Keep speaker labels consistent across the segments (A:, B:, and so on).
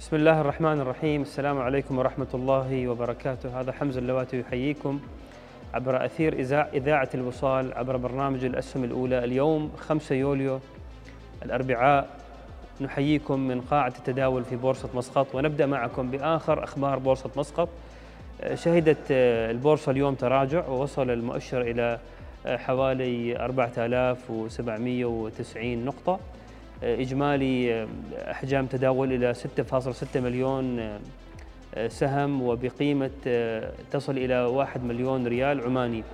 A: بسم الله الرحمن الرحيم السلام عليكم ورحمة الله وبركاته هذا حمزة اللواتي يحييكم عبر أثير إذاعة الوصال عبر برنامج الأسهم الأولى اليوم 5 يوليو الأربعاء نحييكم من قاعة التداول في بورصة مسقط ونبدأ معكم بآخر أخبار بورصة مسقط شهدت البورصة اليوم تراجع ووصل المؤشر إلى حوالي 4790 نقطة إجمالي أحجام تداول إلى 6.6 مليون سهم وبقيمة تصل إلى 1 مليون ريال عماني.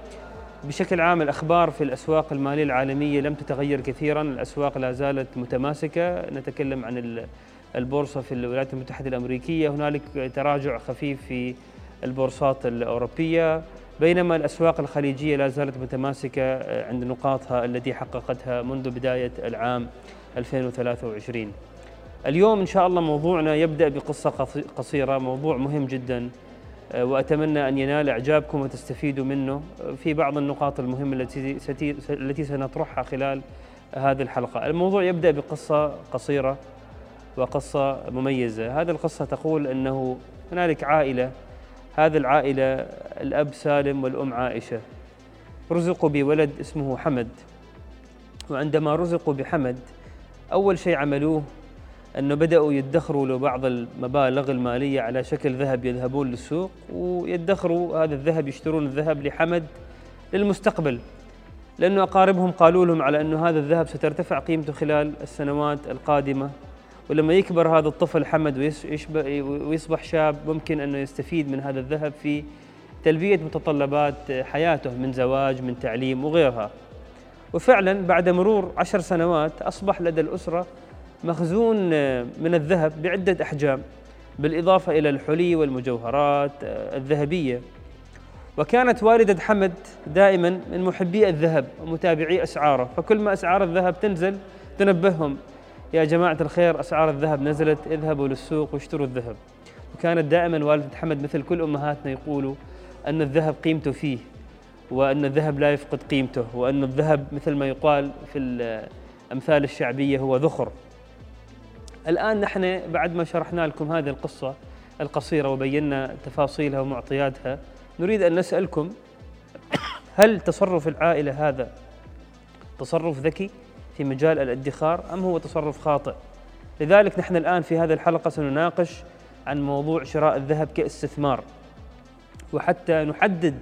A: بشكل عام الأخبار في الأسواق المالية العالمية لم تتغير كثيرا الأسواق لا زالت متماسكة. نتكلم عن البورصة في الولايات المتحدة الأمريكية. هنالك تراجع خفيف في البورصات الأوروبية. بينما الأسواق الخليجية لا زالت متماسكة عند نقاطها التي حققتها منذ بداية العام. 2023 اليوم إن شاء الله موضوعنا يبدأ بقصة قصيرة موضوع مهم جدا وأتمنى أن ينال إعجابكم وتستفيدوا منه. في بعض النقاط المهمة التي التي سنطرحها خلال هذه الحلقة. الموضوع يبدأ بقصة قصيرة وقصة مميزة. هذه القصة تقول أنه هنالك عائلة هذه العائلة الأب سالم والأم عائشة رزقوا بولد اسمه حمد. وعندما رزقوا بحمد أول شيء عملوه أنه بدأوا يدخروا له بعض المبالغ المالية على شكل ذهب يذهبون للسوق ويدخروا هذا الذهب يشترون الذهب لحمد للمستقبل. لأنه أقاربهم قالوا لهم على أنه هذا الذهب سترتفع قيمته خلال السنوات القادمة. ولما يكبر هذا الطفل حمد ويصبح شاب ممكن أنه يستفيد من هذا الذهب في تلبية متطلبات حياته من زواج من تعليم وغيرها. وفعلا بعد مرور عشر سنوات أصبح لدى الأسرة مخزون من الذهب بعدة أحجام بالإضافة إلى الحلي والمجوهرات الذهبية. وكانت والدة حمد دائما من محبي الذهب ومتابعي أسعاره. فكل ما أسعار الذهب تنزل تنبههم. يا جماعة الخير أسعار الذهب نزلت اذهبوا للسوق واشتروا الذهب. وكانت دائما والدة حمد مثل كل أمهاتنا يقولوا أن الذهب قيمته فيه. وأن الذهب لا يفقد قيمته وأن الذهب مثل ما يقال في الأمثال الشعبية هو ذخر. الآن نحن بعد ما شرحنا لكم هذه القصة القصيرة وبينا تفاصيلها ومعطياتها نريد أن نسألكم هل تصرف العائلة هذا تصرف ذكي في مجال الادخار أم هو تصرف خاطئ؟ لذلك نحن الآن في هذه الحلقة سنناقش عن موضوع شراء الذهب كاستثمار وحتى نحدد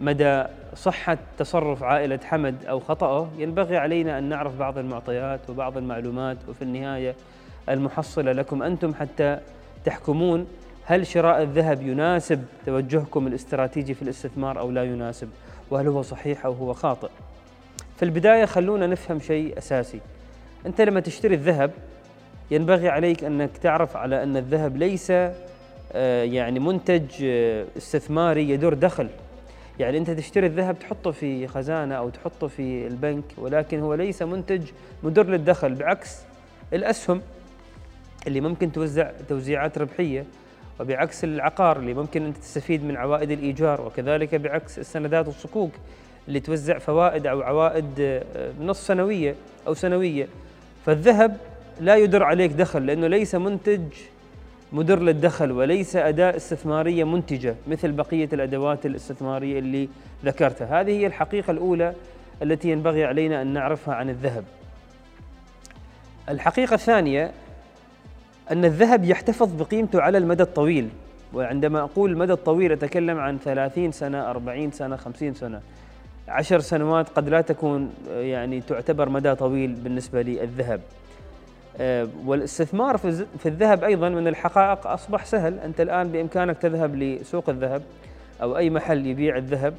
A: مدى صحة تصرف عائلة حمد أو خطأه ينبغي علينا أن نعرف بعض المعطيات وبعض المعلومات وفي النهاية المحصلة لكم أنتم حتى تحكمون هل شراء الذهب يناسب توجهكم الاستراتيجي في الاستثمار أو لا يناسب وهل هو صحيح أو هو خاطئ. في البداية خلونا نفهم شيء أساسي. أنت لما تشتري الذهب ينبغي عليك أنك تعرف على أن الذهب ليس يعني منتج استثماري يدر دخل. يعني أنت تشتري الذهب تحطه في خزانة أو تحطه في البنك ولكن هو ليس منتج مدر للدخل بعكس الأسهم اللي ممكن توزع توزيعات ربحية وبعكس العقار اللي ممكن أنت تستفيد من عوائد الإيجار وكذلك بعكس السندات والصكوك اللي توزع فوائد أو عوائد نص سنوية أو سنوية. فالذهب لا يدر عليك دخل لأنه ليس منتج مدر للدخل وليس أداة استثمارية منتجة مثل بقية الأدوات الاستثمارية اللي ذكرتها. هذه هي الحقيقة الأولى التي ينبغي علينا أن نعرفها عن الذهب. الحقيقة الثانية أن الذهب يحتفظ بقيمته على المدى الطويل وعندما أقول المدى الطويل أتكلم عن 30 سنة 40 سنة 50 سنة. عشر سنوات قد لا تكون يعني تعتبر مدى طويل بالنسبة للذهب. والاستثمار في الذهب أيضا من الحقائق أصبح سهل. أنت الآن بإمكانك تذهب لسوق الذهب أو أي محل يبيع الذهب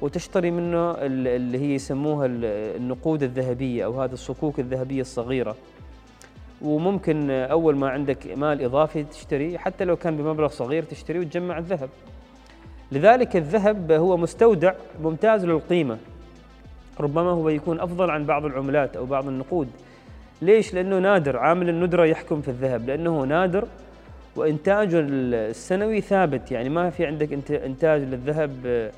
A: وتشتري منه اللي هي يسموها النقود الذهبية أو هذه الصكوك الذهبية الصغيرة. وممكن أول ما عندك مال إضافي تشتري حتى لو كان بمبلغ صغير تشتري وتجمع الذهب. لذلك الذهب هو مستودع ممتاز للقيمة ربما هو يكون أفضل عن بعض العملات أو بعض النقود. ليش؟ لأنه نادر. عامل الندرة يحكم في الذهب لأنه نادر. وإنتاجه السنوي ثابت يعني ما في عندك إنتاج للذهب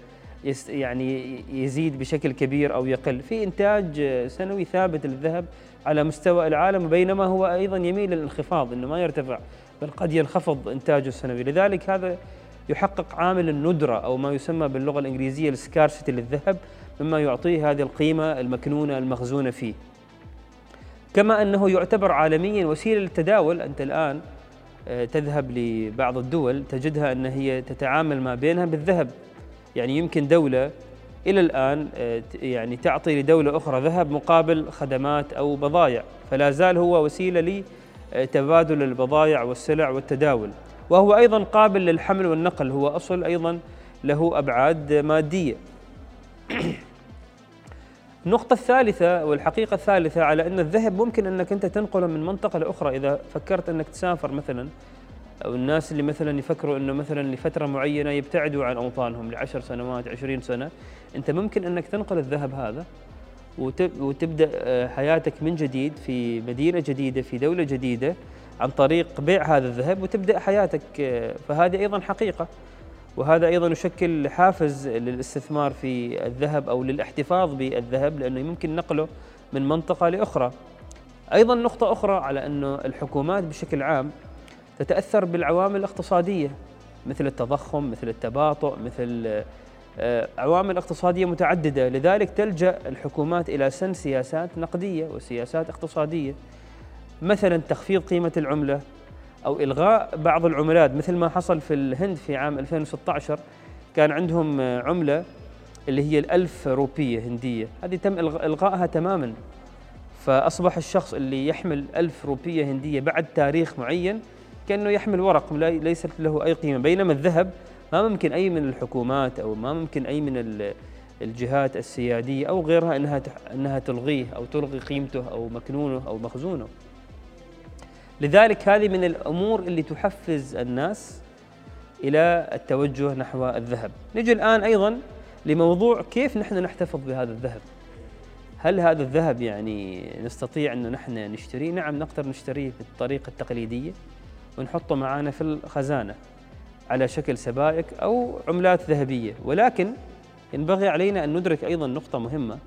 A: يعني يزيد بشكل كبير أو يقل. في إنتاج سنوي ثابت للذهب على مستوى العالم بينما هو أيضا يميل للانخفاض إنه ما يرتفع بل قد ينخفض إنتاجه السنوي. لذلك هذا يحقق عامل الندرة أو ما يسمى باللغة الإنجليزية السكارسيتي للذهب مما يعطيه هذه القيمة المكنونة المخزونة فيه. كما أنه يعتبر عالميا وسيلة للتداول. أنت الآن آه، تذهب لبعض الدول تجدها أن هي تتعامل ما بينها بالذهب. يعني يمكن دولة إلى الآن آه، يعني تعطي لدولة أخرى ذهب مقابل خدمات أو بضائع. فلا زال هو وسيلة لتبادل البضائع والسلع والتداول. وهو أيضا قابل للحمل والنقل. هو أصل أيضا له أبعاد مادية. النقطة الثالثة والحقيقة الثالثة على أن الذهب ممكن أنك أنت تنقله من منطقة لأخرى. إذا فكرت أنك تسافر مثلا أو الناس اللي مثلا يفكروا أنه مثلا لفترة معينة يبتعدوا عن أوطانهم لعشر سنوات عشرين سنة أنت ممكن أنك تنقل الذهب هذا وتبدأ آه، حياتك من جديد في مدينة جديدة في دولة جديدة عن طريق بيع هذا الذهب وتبدأ حياتك آه، فهذه أيضا حقيقة. وهذا أيضا يشكل حافز للاستثمار في الذهب أو للاحتفاظ بالذهب لأنه يمكن نقله من منطقة لأخرى. أيضا نقطة أخرى على انه الحكومات بشكل عام تتأثر بالعوامل الاقتصادية مثل التضخم، مثل التباطؤ، مثل آه، عوامل اقتصادية متعددة، لذلك تلجأ الحكومات إلى سن سياسات نقدية وسياسات اقتصادية. مثلا تخفيض قيمة العملة أو إلغاء بعض العملات مثل ما حصل في الهند في عام 2016 كان عندهم عملة اللي هي الألف روبية هندية. هذه تم إلغائها تماما. فأصبح الشخص اللي يحمل ألف روبية هندية بعد تاريخ معين كأنه يحمل ورق ليست له أي قيمة. بينما الذهب ما ممكن أي من الحكومات أو ما ممكن أي من الجهات السيادية أو غيرها أنها أنها تلغيه أو تلغي قيمته أو مكنونه أو مخزونه. لذلك هذه من الأمور اللي تحفز الناس إلى التوجه نحو الذهب. نجي الآن أيضا لموضوع كيف نحن نحتفظ بهذا الذهب؟ هل هذا الذهب يعني نستطيع أن نحن نشتريه؟ نعم نقدر نشتريه بالطريقة التقليدية ونحطه معنا في الخزانة على شكل سبائك أو عملات ذهبية، ولكن ينبغي علينا أن ندرك أيضا نقطة مهمة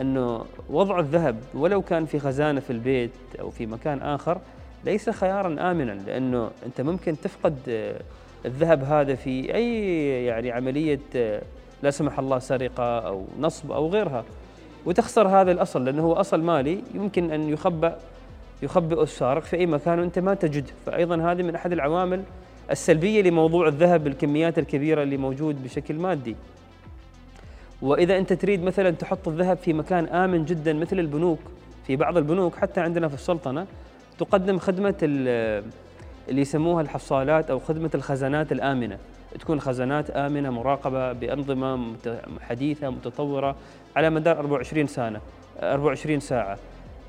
A: أنه وضع الذهب ولو كان في خزانة في البيت أو في مكان آخر ليس خيارا امنا لأنه أنت ممكن تفقد آه، الذهب هذا في أي يعني عملية آه، لا سمح الله سرقة أو نصب أو غيرها. وتخسر هذا الأصل لأنه هو أصل مالي يمكن أن يخبأ يخبئ السارق في أي مكان وأنت ما تجده فايضا هذه من أحد العوامل السلبية لموضوع الذهب بالكميات الكبيرة اللي موجود بشكل مادي. وإذا أنت تريد مثلا تحط الذهب في مكان آمن جدا مثل البنوك في بعض البنوك حتى عندنا في السلطنة تقدم خدمة اللي يسموها الحصالات أو خدمة الخزانات الآمنة. تكون خزانات آمنة مراقبة بأنظمة حديثة متطورة على مدار 24 سنة 24 ساعة.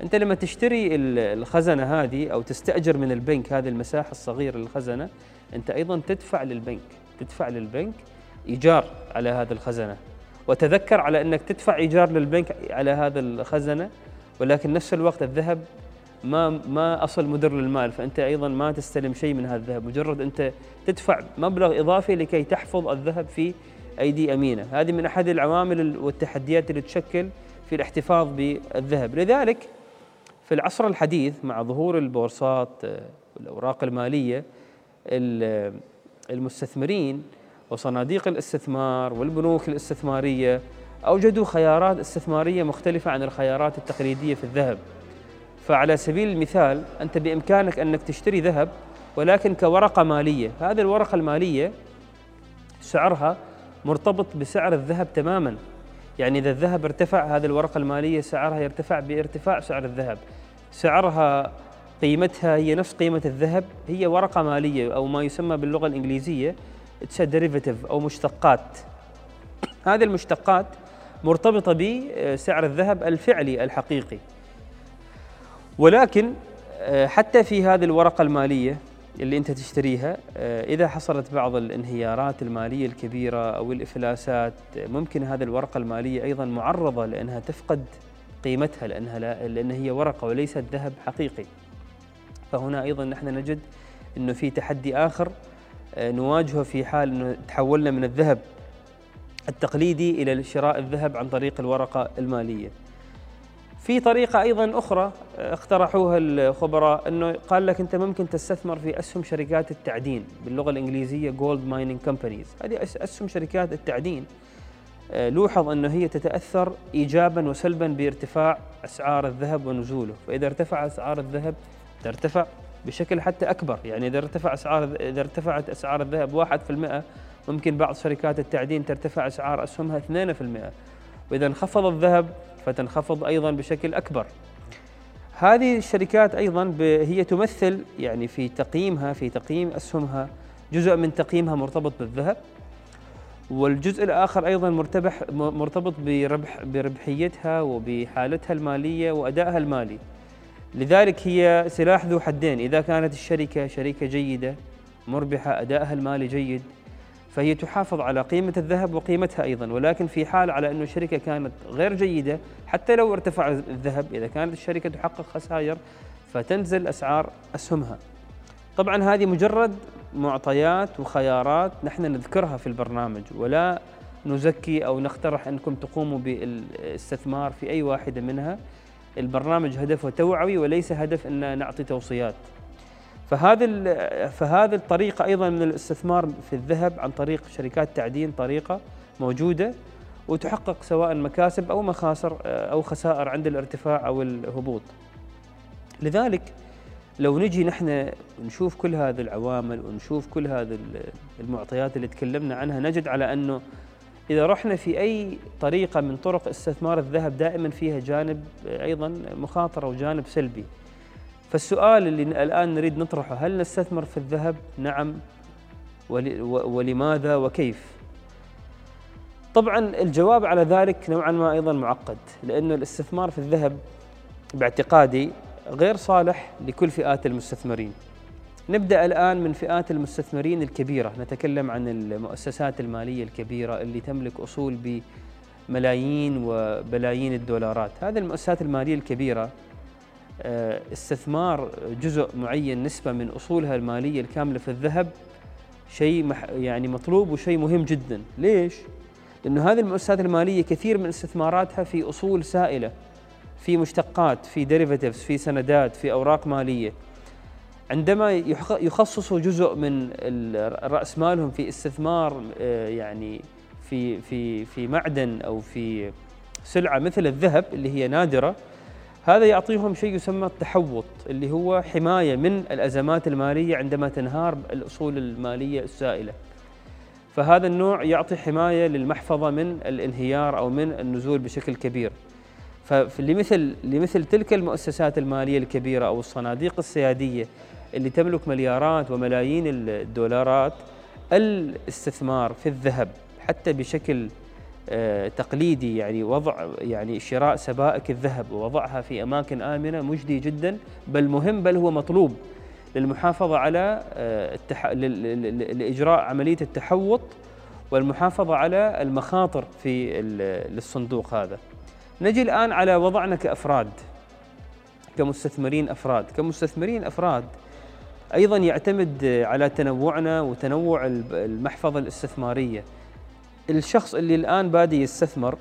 A: أنت لما تشتري الخزنة هذه أو تستأجر من البنك هذه المساحة الصغيرة للخزنة أنت أيضا تدفع للبنك تدفع للبنك إيجار على هذه الخزنة. وتذكر على أنك تدفع إيجار للبنك على هذا الخزنة ولكن نفس الوقت الذهب ما ما أصل مدر للمال فأنت أيضا ما تستلم شيء من هذا الذهب مجرد أنت تدفع مبلغ إضافي لكي تحفظ الذهب في أيدي أمينة. هذه من أحد العوامل والتحديات اللي تشكل في الاحتفاظ بالذهب. لذلك في العصر الحديث مع ظهور البورصات والأوراق المالية المستثمرين وصناديق الاستثمار والبنوك الاستثمارية أوجدوا خيارات استثمارية مختلفة عن الخيارات التقليدية في الذهب. فعلى سبيل المثال أنت بإمكانك أنك تشتري ذهب ولكن كورقة مالية. هذه الورقة المالية سعرها مرتبط بسعر الذهب تماما. يعني إذا الذهب ارتفع هذه الورقة المالية سعرها يرتفع بارتفاع سعر الذهب. سعرها قيمتها هي نفس قيمة الذهب هي ورقة مالية أو ما يسمى باللغة الإنجليزية ديريفيتيف أو مشتقات. هذه المشتقات مرتبطة بسعر الذهب الفعلي الحقيقي. ولكن آه، حتى في هذه الورقة المالية اللي أنت تشتريها آه، إذا حصلت بعض الانهيارات المالية الكبيرة أو الإفلاسات ممكن هذه الورقة المالية أيضا معرضة لأنها تفقد قيمتها لأنها لا لأن هي ورقة وليست ذهب حقيقي. فهنا أيضا نحن نجد أنه في تحدي آخر آه، نواجهه في حال أنه تحولنا من الذهب التقليدي إلى شراء الذهب عن طريق الورقة المالية. في طريقة أيضا أخرى اقترحوها الخبراء أنه قال لك أنت ممكن تستثمر في أسهم شركات التعدين باللغة الإنجليزية gold mining companies هذه أسهم شركات التعدين. آه، لوحظ أنه هي تتأثر إيجابا وسلبا بارتفاع أسعار الذهب ونزوله. فإذا ارتفع أسعار الذهب ترتفع بشكل حتى أكبر. يعني إذا ارتفع أسعار إذا ارتفعت أسعار الذهب 1% ممكن بعض شركات التعدين ترتفع أسعار أسهمها 2% وإذا انخفض الذهب فتنخفض أيضا بشكل أكبر. هذه الشركات أيضا هي تمثل يعني في تقييمها في تقييم أسهمها جزء من تقييمها مرتبط بالذهب والجزء الآخر أيضا مرتبح مرتبط بربح بربحيتها وبحالتها المالية وأدائها المالي. لذلك هي سلاح ذو حدين. إذا كانت الشركة شركة جيدة مربحة أدائها المالي جيد فهي تحافظ على قيمة الذهب وقيمتها أيضا ولكن في حال على أن الشركة كانت غير جيدة حتى لو ارتفع الذهب إذا كانت الشركة تحقق خسائر فتنزل أسعار أسهمها. طبعا هذه مجرد معطيات وخيارات نحن نذكرها في البرنامج ولا نزكي أو نقترح أنكم تقوموا بالاستثمار في أي واحدة منها. البرنامج هدفه توعوي وليس هدف أن نعطي توصيات. فهذه فهذه الطريقة أيضا من الاستثمار في الذهب عن طريق شركات تعدين طريقة موجودة وتحقق سواء مكاسب أو مخاسر أو خسائر عند الارتفاع أو الهبوط. لذلك لو نجي نحن نشوف كل هذه العوامل ونشوف كل هذه المعطيات اللي تكلمنا عنها نجد على أنه إذا رحنا في أي طريقة من طرق استثمار الذهب دائما فيها جانب أيضا مخاطرة وجانب سلبي. فالسؤال اللي الآن نريد نطرحه هل نستثمر في الذهب؟ نعم. ولماذا؟ وكيف؟ طبعا الجواب على ذلك نوعا ما أيضا معقد لأنه الاستثمار في الذهب باعتقادي غير صالح لكل فئات المستثمرين. نبدأ الآن من فئات المستثمرين الكبيرة. نتكلم عن المؤسسات المالية الكبيرة اللي تملك أصول بملايين وبلايين الدولارات. هذه المؤسسات المالية الكبيرة استثمار جزء معين نسبة من أصولها المالية الكاملة في الذهب شيء يعني مطلوب وشيء مهم جدا ليش؟ لأنه هذه المؤسسات المالية كثير من استثماراتها في أصول سائلة في مشتقات في ديريفاتيفز في سندات في أوراق مالية عندما يخصصوا جزء من رأس مالهم في استثمار آه، يعني في في في معدن أو في سلعة مثل الذهب اللي هي نادرة هذا يعطيهم شيء يسمى التحوط اللي هو حماية من الأزمات المالية عندما تنهار الأصول المالية السائلة. فهذا النوع يعطي حماية للمحفظة من الانهيار أو من النزول بشكل كبير. فلمثل لمثل تلك المؤسسات المالية الكبيرة أو الصناديق السيادية اللي تملك مليارات وملايين الدولارات الاستثمار في الذهب حتى بشكل تقليدي يعني وضع يعني شراء سبائك الذهب ووضعها في أماكن آمنة مجدي جدا بل مهم بل هو مطلوب للمحافظة على آه، التح... لإجراء عملية التحوط والمحافظة على المخاطر في للصندوق هذا. نجي الآن على وضعنا كأفراد كمستثمرين أفراد، كمستثمرين أفراد أيضا يعتمد على تنوعنا وتنوع المحفظة الاستثمارية. الشخص اللي الآن بادي يستثمر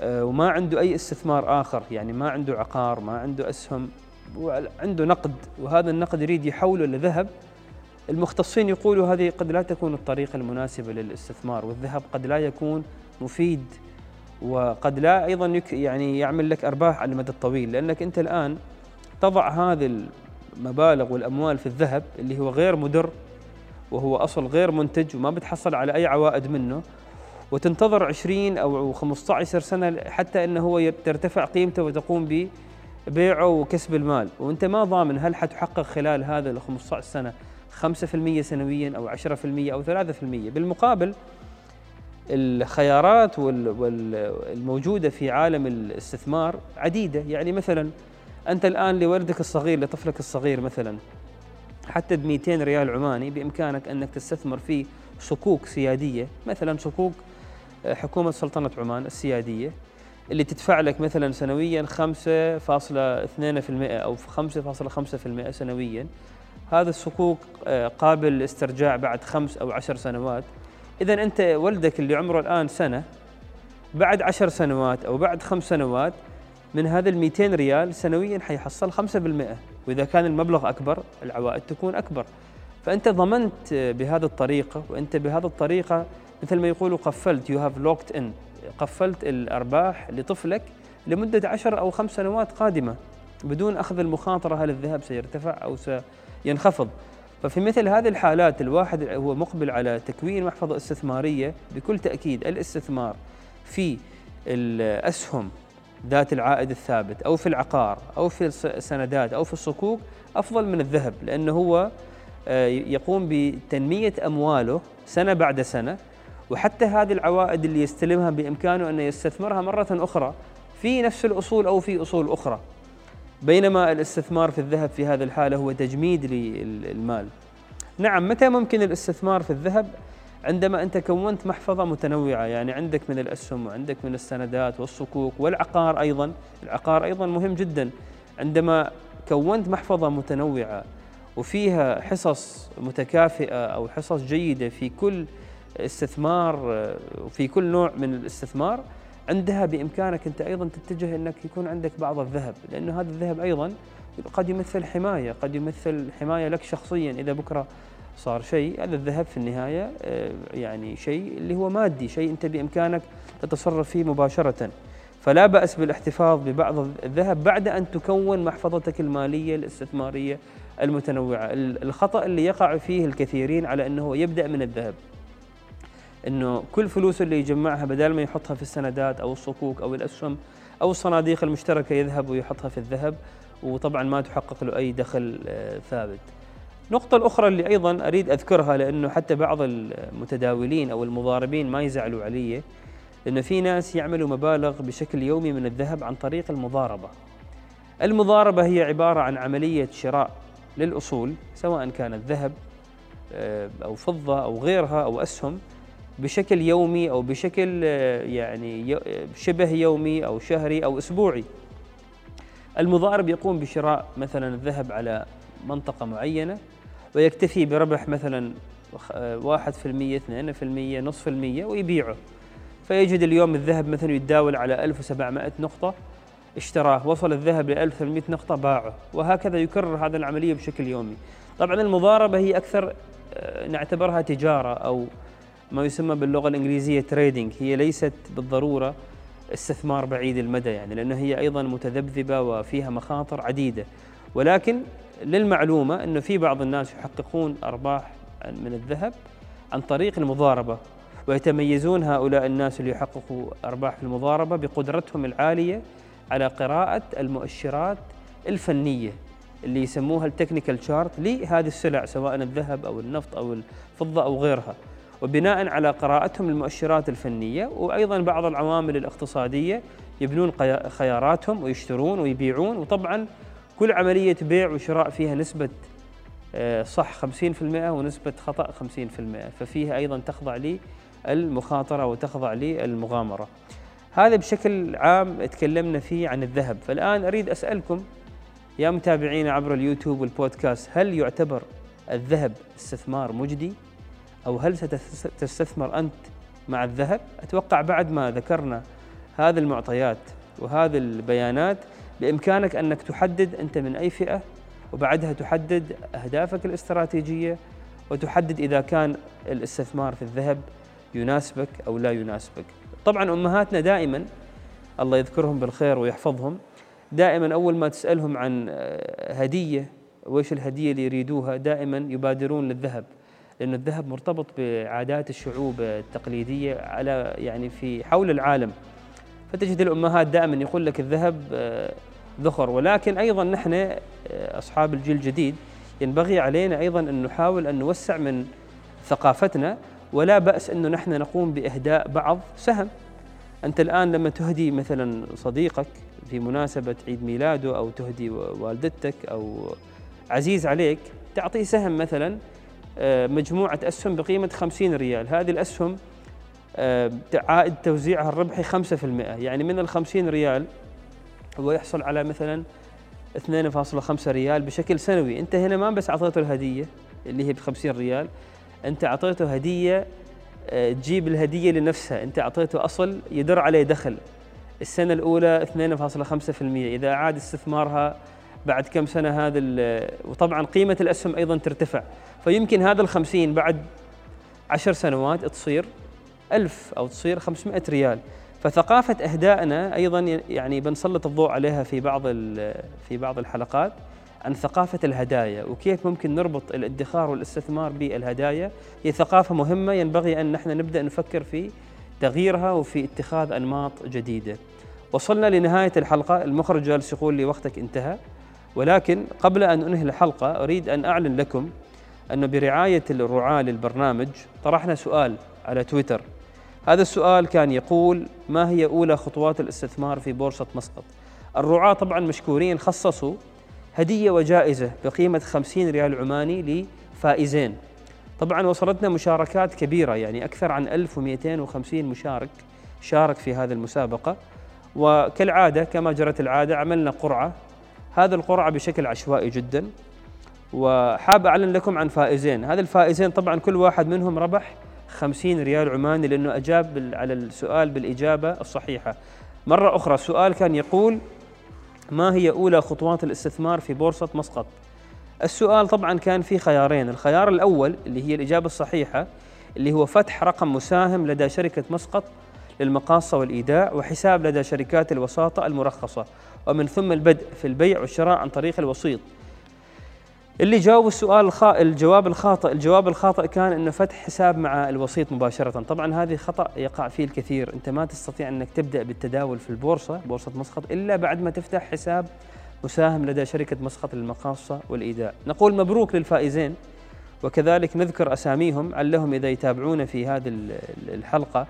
A: آه، وما عنده أي استثمار آخر يعني ما عنده عقار ما عنده أسهم عنده نقد وهذا النقد يريد يحوله لذهب المختصين يقولوا هذه قد لا تكون الطريقة المناسبة للاستثمار والذهب قد لا يكون مفيد وقد لا أيضا يعني يعمل لك أرباح على المدى الطويل لأنك أنت الآن تضع هذه المبالغ والأموال في الذهب اللي هو غير مدر وهو أصل غير منتج وما بتحصل على أي عوائد منه. وتنتظر 20 أو 15 سنة حتى أنه هو ترتفع قيمته وتقوم ببيعه وكسب المال. وأنت ما ضامن هل حتحقق خلال هذا ال 15 سنة 5% سنويا أو 10% أو 3% بالمقابل الخيارات الموجودة في عالم الاستثمار عديدة. يعني مثلا أنت الآن لولدك الصغير لطفلك الصغير مثلا حتى ب 200 ريال عماني بإمكانك أنك تستثمر في صكوك سيادية. مثلا صكوك آه، حكومة سلطنة عمان السيادية اللي تدفع لك مثلا سنويا 5.2% أو 5.5% سنويا. هذا الصكوك آه، قابل للاسترجاع بعد خمس أو عشر سنوات. اذا أنت ولدك اللي عمره الآن سنة بعد عشر سنوات أو بعد خمس سنوات من هذا ال 200 ريال سنويا حيحصل 5% وإذا كان المبلغ أكبر العوائد تكون أكبر. فأنت ضمنت بهذه الطريقة وأنت بهذه الطريقة مثل ما يقولوا قفلت you have locked in قفلت الأرباح لطفلك لمدة عشر أو خمس سنوات قادمة بدون أخذ المخاطرة هل الذهب سيرتفع أو سينخفض. ففي مثل هذه الحالات الواحد هو مقبل على تكوين محفظة استثمارية بكل تأكيد. الاستثمار في الأسهم ذات العائد الثابت أو في العقار أو في السندات أو في الصكوك أفضل من الذهب لأنه هو آه، يقوم بتنمية أمواله سنة بعد سنة وحتى هذه العوائد اللي يستلمها بإمكانه انه يستثمرها مرة أخرى في نفس الأصول أو في أصول أخرى. بينما الاستثمار في الذهب في هذه الحالة هو تجميد للمال نعم متى ممكن الاستثمار في الذهب؟ عندما أنت كونت محفظة متنوعة يعني عندك من الأسهم وعندك من السندات والصكوك والعقار أيضا. العقار أيضا مهم جدا. عندما كونت محفظة متنوعة وفيها حصص متكافئة أو حصص جيدة في كل استثمار وفي كل نوع من الاستثمار عندها بإمكانك أنت أيضا تتجه إنك يكون عندك بعض الذهب لأنه هذا الذهب أيضا قد يمثل حماية قد يمثل حماية لك شخصيا. إذا بكرة صار شيء هذا الذهب في النهاية آه، يعني شيء اللي هو مادي شيء أنت بإمكانك تتصرف فيه مباشرة. فلا بأس بالاحتفاظ ببعض الذهب بعد أن تكون محفظتك المالية الاستثمارية المتنوعة. الخطأ اللي يقع فيه الكثيرين على أنه يبدأ من الذهب. إنه كل فلوسه اللي يجمعها بدل ما يحطها في السندات أو الصكوك أو الأسهم أو الصناديق المشتركة يذهب ويحطها في الذهب وطبعا ما تحقق له أي دخل آه، ثابت. النقطة الأخرى اللي أيضا أريد أذكرها لأنه حتى بعض المتداولين أو المضاربين ما يزعلوا علي لأنه في ناس يعملوا مبالغ بشكل يومي من الذهب عن طريق المضاربة. المضاربة هي عبارة عن عملية شراء للأصول سواء كانت ذهب آه، أو فضة أو غيرها أو أسهم بشكل يومي أو بشكل آه، يعني شبه يومي أو شهري أو أسبوعي. المضارب يقوم بشراء مثلا الذهب على منطقة معينة ويكتفي بربح مثلا 1% 2% نصف المية ويبيعه. فيجد اليوم الذهب مثلا يتداول على 1700 نقطة اشتراه وصل الذهب ل 1800 نقطة باعه. وهكذا يكرر هذه العملية بشكل يومي. طبعا المضاربة هي أكثر آه، نعتبرها تجارة أو ما يسمى باللغة الإنجليزية تريدنج هي ليست بالضرورة استثمار بعيد المدى يعني لأنه هي أيضا متذبذبة وفيها مخاطر عديدة. ولكن للمعلومة إنه في بعض الناس يحققون أرباح من الذهب عن طريق المضاربة ويتميزون هؤلاء الناس اللي يحققوا أرباح في المضاربة بقدرتهم العالية على قراءة المؤشرات الفنية اللي يسموها التكنيكال شارت لهذه السلع سواء الذهب أو النفط أو الفضة أو غيرها. وبناء على قراءتهم المؤشرات الفنية وأيضا بعض العوامل الاقتصادية يبنون خياراتهم ويشترون ويبيعون وطبعا كل عملية بيع وشراء فيها نسبة آه، صح 50% ونسبة خطأ 50% ففيها أيضا تخضع لي المخاطرة وتخضع لي المغامرة هذا بشكل عام تكلمنا فيه عن الذهب. فالآن أريد أسألكم يا متابعين عبر اليوتيوب والبودكاست هل يعتبر الذهب استثمار مجدي؟ أو هل ستستثمر أنت مع الذهب؟ أتوقع بعد ما ذكرنا هذه المعطيات وهذه البيانات بإمكانك أنك تحدد أنت من أي فئة وبعدها تحدد أهدافك الاستراتيجية وتحدد إذا كان الاستثمار في الذهب يناسبك أو لا يناسبك. طبعا أمهاتنا دائما الله يذكرهم بالخير ويحفظهم دائما أول ما تسألهم عن هدية وإيش الهدية اللي يريدوها دائما يبادرون للذهب لأن الذهب مرتبط بعادات الشعوب التقليدية على يعني في حول العالم. فتجد الأمهات دائما يقول لك الذهب آه، ذخر. ولكن أيضا نحن آه، أصحاب الجيل الجديد ينبغي علينا أيضا أن نحاول أن نوسع من ثقافتنا ولا بأس أنه نحن نقوم بإهداء بعض سهم. أنت الآن لما تهدي مثلا صديقك في مناسبة عيد ميلاده أو تهدي والدتك أو عزيز عليك تعطيه سهم مثلا آه، مجموعة أسهم بقيمة 50 ريال. هذه الأسهم آه، عائد توزيعها الربحي 5% يعني من ال 50 ريال هو يحصل على مثلا 2.5 ريال بشكل سنوي. أنت هنا ما بس أعطيته الهدية اللي هي ب 50 ريال أنت أعطيته هدية آه، تجيب الهدية لنفسها. أنت أعطيته أصل يدر عليه دخل. السنة الأولى 2.5% إذا أعاد استثمارها بعد كم سنة هذا وطبعا قيمة الأسهم أيضا ترتفع. فيمكن هذا ال50 بعد عشر سنوات تصير ألف أو تصير 500 ريال. فثقافة أهدائنا أيضا يعني بنسلط الضوء عليها في بعض في بعض الحلقات عن ثقافة الهدايا وكيف ممكن نربط الادخار والاستثمار بالهدايا. هي ثقافة مهمة ينبغي أن نحن نبدأ نفكر في تغييرها وفي اتخاذ أنماط جديدة. وصلنا لنهاية الحلقة المخرج جالس يقول لي وقتك انتهى ولكن قبل أن أنهي الحلقة أريد أن أعلن لكم أنه برعاية الرعاة للبرنامج طرحنا سؤال على تويتر. هذا السؤال كان يقول ما هي أولى خطوات الاستثمار في بورصة مسقط؟ الرعاة طبعا مشكورين خصصوا هدية وجائزة بقيمة 50 ريال عماني لفائزين. طبعا وصلتنا مشاركات كبيرة يعني أكثر عن 1250 مشارك شارك في هذه المسابقة. وكالعادة كما جرت العادة عملنا قرعة. هذا القرعة بشكل عشوائي جدا. وحاب أعلن لكم عن فائزين. هذا الفائزين طبعا كل واحد منهم ربح 50 ريال عماني لأنه أجاب على السؤال بالإجابة الصحيحة. مرة أخرى السؤال كان يقول ما هي أولى خطوات الاستثمار في بورصة مسقط؟ السؤال طبعا كان في خيارين. الخيار الأول اللي هي الإجابة الصحيحة اللي هو فتح رقم مساهم لدى شركة مسقط للمقاصة والإيداع وحساب لدى شركات الوساطة المرخصة ومن ثم البدء في البيع والشراء عن طريق الوسيط. اللي جاوب السؤال الخ... الجواب الخاطئ الجواب الخاطئ كان إنه فتح حساب مع الوسيط مباشرة. طبعا هذه خطأ يقع فيه الكثير. أنت ما تستطيع إنك تبدأ بالتداول في البورصة بورصة مسقط إلا بعد ما تفتح حساب مساهم لدى شركة مسقط للمقاصة والايداع نقول مبروك للفائزين وكذلك نذكر أساميهم علهم إذا يتابعونا في هذه الحلقة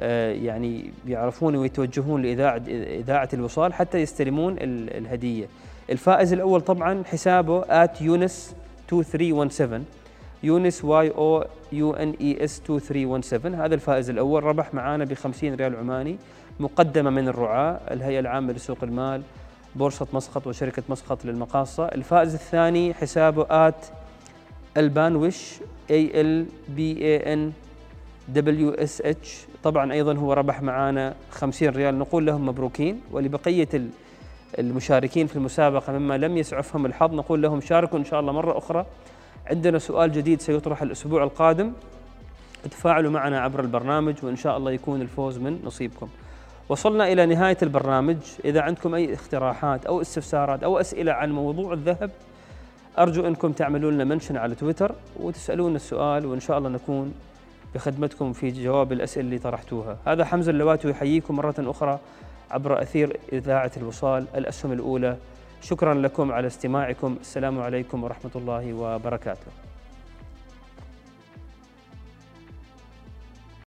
A: آه، يعني يعرفون ويتوجهون لاذاعه إذاعة الوصال حتى يستلمون الهدية. الفائز الأول طبعا حسابه at يونس 2317 يونس Y O U N I S 2317 هذا الفائز الأول. ربح معانا ب 50 ريال عماني مقدمة من الرعاة الهيئة العامة لسوق المال بورصة مسقط وشركة مسقط للمقاصة. الفائز الثاني حسابه at البانوش A L B A N W S H طبعا أيضا هو ربح معانا 50 ريال. نقول لهم مبروكين. ولبقية المشاركين في المسابقة مما لم يسعفهم الحظ. نقول لهم شاركوا إن شاء الله مرة أخرى. عندنا سؤال جديد سيطرح الأسبوع القادم. تفاعلوا معنا عبر البرنامج وإن شاء الله يكون الفوز من نصيبكم. وصلنا إلى نهاية البرنامج. إذا عندكم أي اقتراحات أو استفسارات أو أسئلة عن موضوع الذهب أرجو أنكم تعملوا لنا منشن على تويتر وتسألون السؤال وإن شاء الله نكون بخدمتكم في جواب الأسئلة اللي طرحتوها. هذا حمزة اللواتي يحييكم مرة أخرى. عبر أثير إذاعة الوصال الأسهم الأولى. شكرا لكم على استماعكم. السلام عليكم ورحمة الله وبركاته.